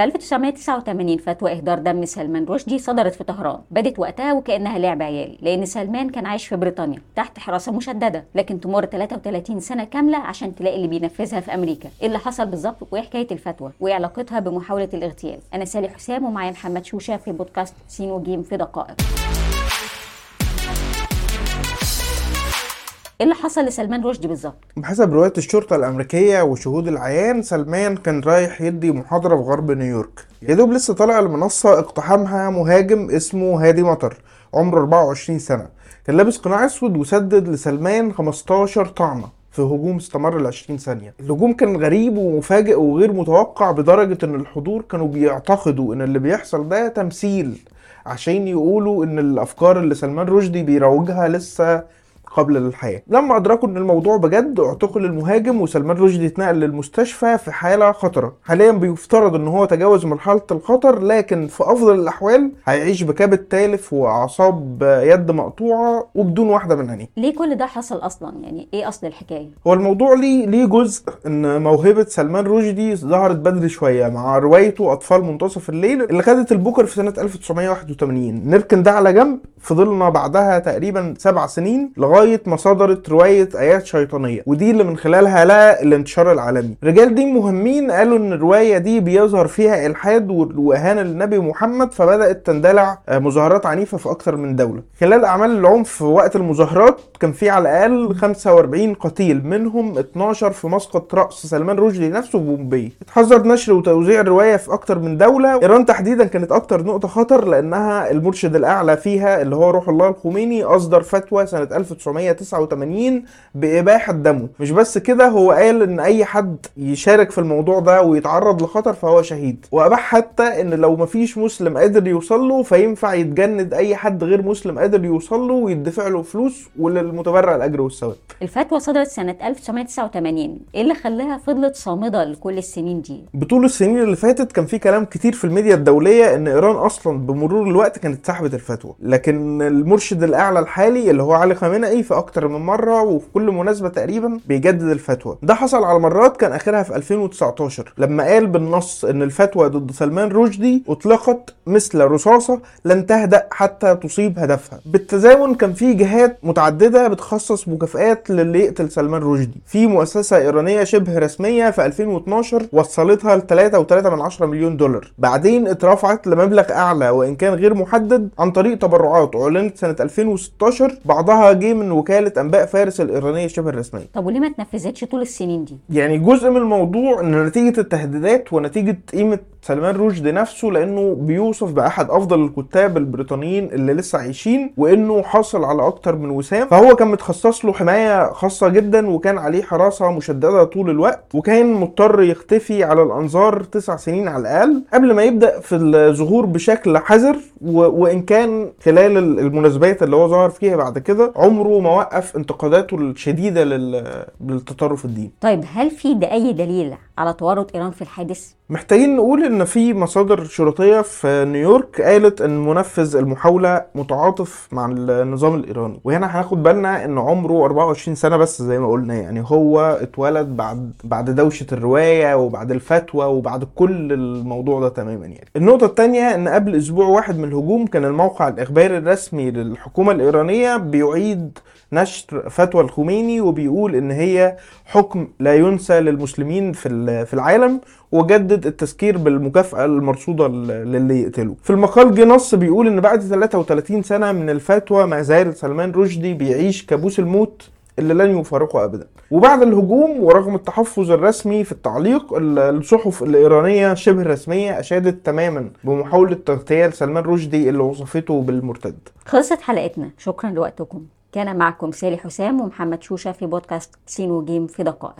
في 1989 فتوى إهدار دم سلمان رشدي صدرت في طهران. بدت وقتها وكأنها لعب عيال لأن سلمان كان عايش في بريطانيا تحت حراسة مشددة لكن تمر 33 سنة كاملة عشان تلاقي اللي بينفذها في أمريكا. إيه اللي حصل بالظبط؟ وإيه حكاية الفتوى؟ وإيه علاقتها بمحاولة الاغتيال؟ أنا سالي حسام ومعايا محمد شوشة في بودكاست سين وجيم في دقائق. إيه اللي حصل لسلمان رشدي بالظبط؟ بحسب رواية الشرطة الأمريكية وشهود العيان سلمان كان رايح يدي محاضرة في غرب نيويورك. يا دوب لسه طالع المنصة اقتحمها مهاجم اسمه هادي مطر عمره 24 سنة. كان لابس قناع أسود وسدد لسلمان 15 طعنة في هجوم استمر ل 20 ثانية. الهجوم كان غريب ومفاجئ وغير متوقع بدرجة إن الحضور كانوا بيعتقدوا إن اللي بيحصل ده تمثيل عشان يقولوا إن الأفكار اللي سلمان رشدي بيروجها لسه قبل الحياة. لما أدركوا أن الموضوع بجد اعتقل المهاجم وسلمان رشدي اتنقل للمستشفى في حالة خطرة. حاليا بيفترض أن هو تجاوز مرحلة الخطر لكن في أفضل الأحوال هيعيش بكبد تالف وأعصاب يد مقطوعة وبدون واحدة من عينيه. ليه كل ده حصل أصلا؟ يعني إيه أصل الحكاية؟ هو الموضوع ليه ليه جزء إن موهبة سلمان رشدي ظهرت بدري شوية مع روايته أطفال منتصف الليل اللي خدت البوكر في سنة 1981 نركن ده على جنب فضلنا بعدها تقريبا سبع سنين لغاية ما صدرت رواية آيات شيطانية ودي اللي من خلالها لقى الانتشار العالمي. رجال دين مهمين قالوا إن الرواية دي بيظهر فيها إلحاد واهانه للنبي محمد فبدأت تندلع آه، مظاهرات عنيفة في أكتر من دولة. خلال أعمال العنف في وقت المظاهرات كان في على الأقل 45 قتيل منهم 12 في مسقط رأس سلمان رشدي نفسه بومبي. اتحذر نشر وتوزيع الرواية في أكتر من دولة. إيران تحديدا كانت أكتر نقطة خطر لأنها المرشد الأعلى فيها اللي هو روح الله الخميني أصدر فتوى سنة 1989 بإباحة دمه. مش بس كده هو قال إن أي حد يشارك في الموضوع ده ويتعرض لخطر فهو شهيد. وأباح حتى إن لو مفيش مسلم قادر يوصل له فينفع يتجند أي حد غير مسلم قادر يوصل له ويدفع له فلوس وللمتبرع الأجر والثواب. الفتوى صدرت سنة 1989 إيه اللي خلاها فضلت صامدة لكل السنين دي؟ بطول السنين اللي فاتت كان في كلام كتير في الميديا الدولية إن إيران أصلا بمرور الوقت كانت سحبت الفتوى. لكن المرشد الأعلى الحالي اللي هو علي خامنئي في أكتر من مرة وفي كل مناسبة تقريبا بيجدد الفتوى. ده حصل على مرات كان آخرها في 2019 لما قال بالنص إن الفتوى ضد سلمان رشدي أطلقت مثل رصاصة لن تهدأ حتى تصيب هدفها. بالتزامن كان في جهات متعددة بتخصص مكافآت للي يقتل سلمان رشدي. في مؤسسة إيرانية شبه رسمية في 2012 وصلتها ل 3.3 مليون دولار. بعدين اترفعت لمبلغ أعلى وإن كان غير محدد عن طريق تبرعات. أعلنت سنة 2016 بعضها جه من وكالة أنباء فارس الإيرانية شبه الرسمية. طب وليه ما اتنفذتش طول السنين دي؟ يعني جزء من الموضوع إن نتيجة التهديدات ونتيجة قيمة سلمان رشدي نفسه لأنه بيوصف بأحد أفضل الكتاب البريطانيين اللي لسه عايشين وإنه حاصل على أكتر من وسام. فهو كان متخصص له حماية خاصة جدا وكان عليه حراسة مشددة طول الوقت وكان مضطر يختفي على الأنظار تسع سنين على الأقل قبل ما يبدأ في الظهور بشكل حذر و... وإن كان خلال المناسبات اللي هو ظهر فيها بعد كده عمره ما وقف انتقاداته الشديدة لل... للتطرف الديني. طيب هل في ده أي دليل على تورط إيران في الحادث. محتاجين نقول إن في مصادر شرطية في نيويورك قالت إن منفذ المحاولة متعاطف مع النظام الإيراني. وهنا هناخد بالنا إن عمره 24 سنة بس زي ما قلنا يعني هو اتولد بعد بعد دوشة الرواية وبعد الفتوى وبعد كل الموضوع ده تماما يعني. النقطة الثانية إن قبل أسبوع واحد من الهجوم كان الموقع الإخباري الرسمي للحكومة الإيرانية بيعيد نشر فتوى الخميني وبيقول إن هي حكم لا ينسى للمسلمين في في العالم وجدد التذكير بالمكافأة المرصودة للي يقتله. في المقال جه نص بيقول إن بعد 33 سنة من الفتوى ما زال سلمان رشدي بيعيش كابوس الموت اللي لن يفارقه ابدا. وبعد الهجوم ورغم التحفظ الرسمي في التعليق الصحف الإيرانية شبه الرسميه أشادت تماما بمحاولة تغطيه سلمان رشدي اللي وصفته بالمرتد. خلصت حلقتنا. شكرا لوقتكم. كان معكم سالي حسام ومحمد شوشة في بودكاست سين وجيم في دقائق.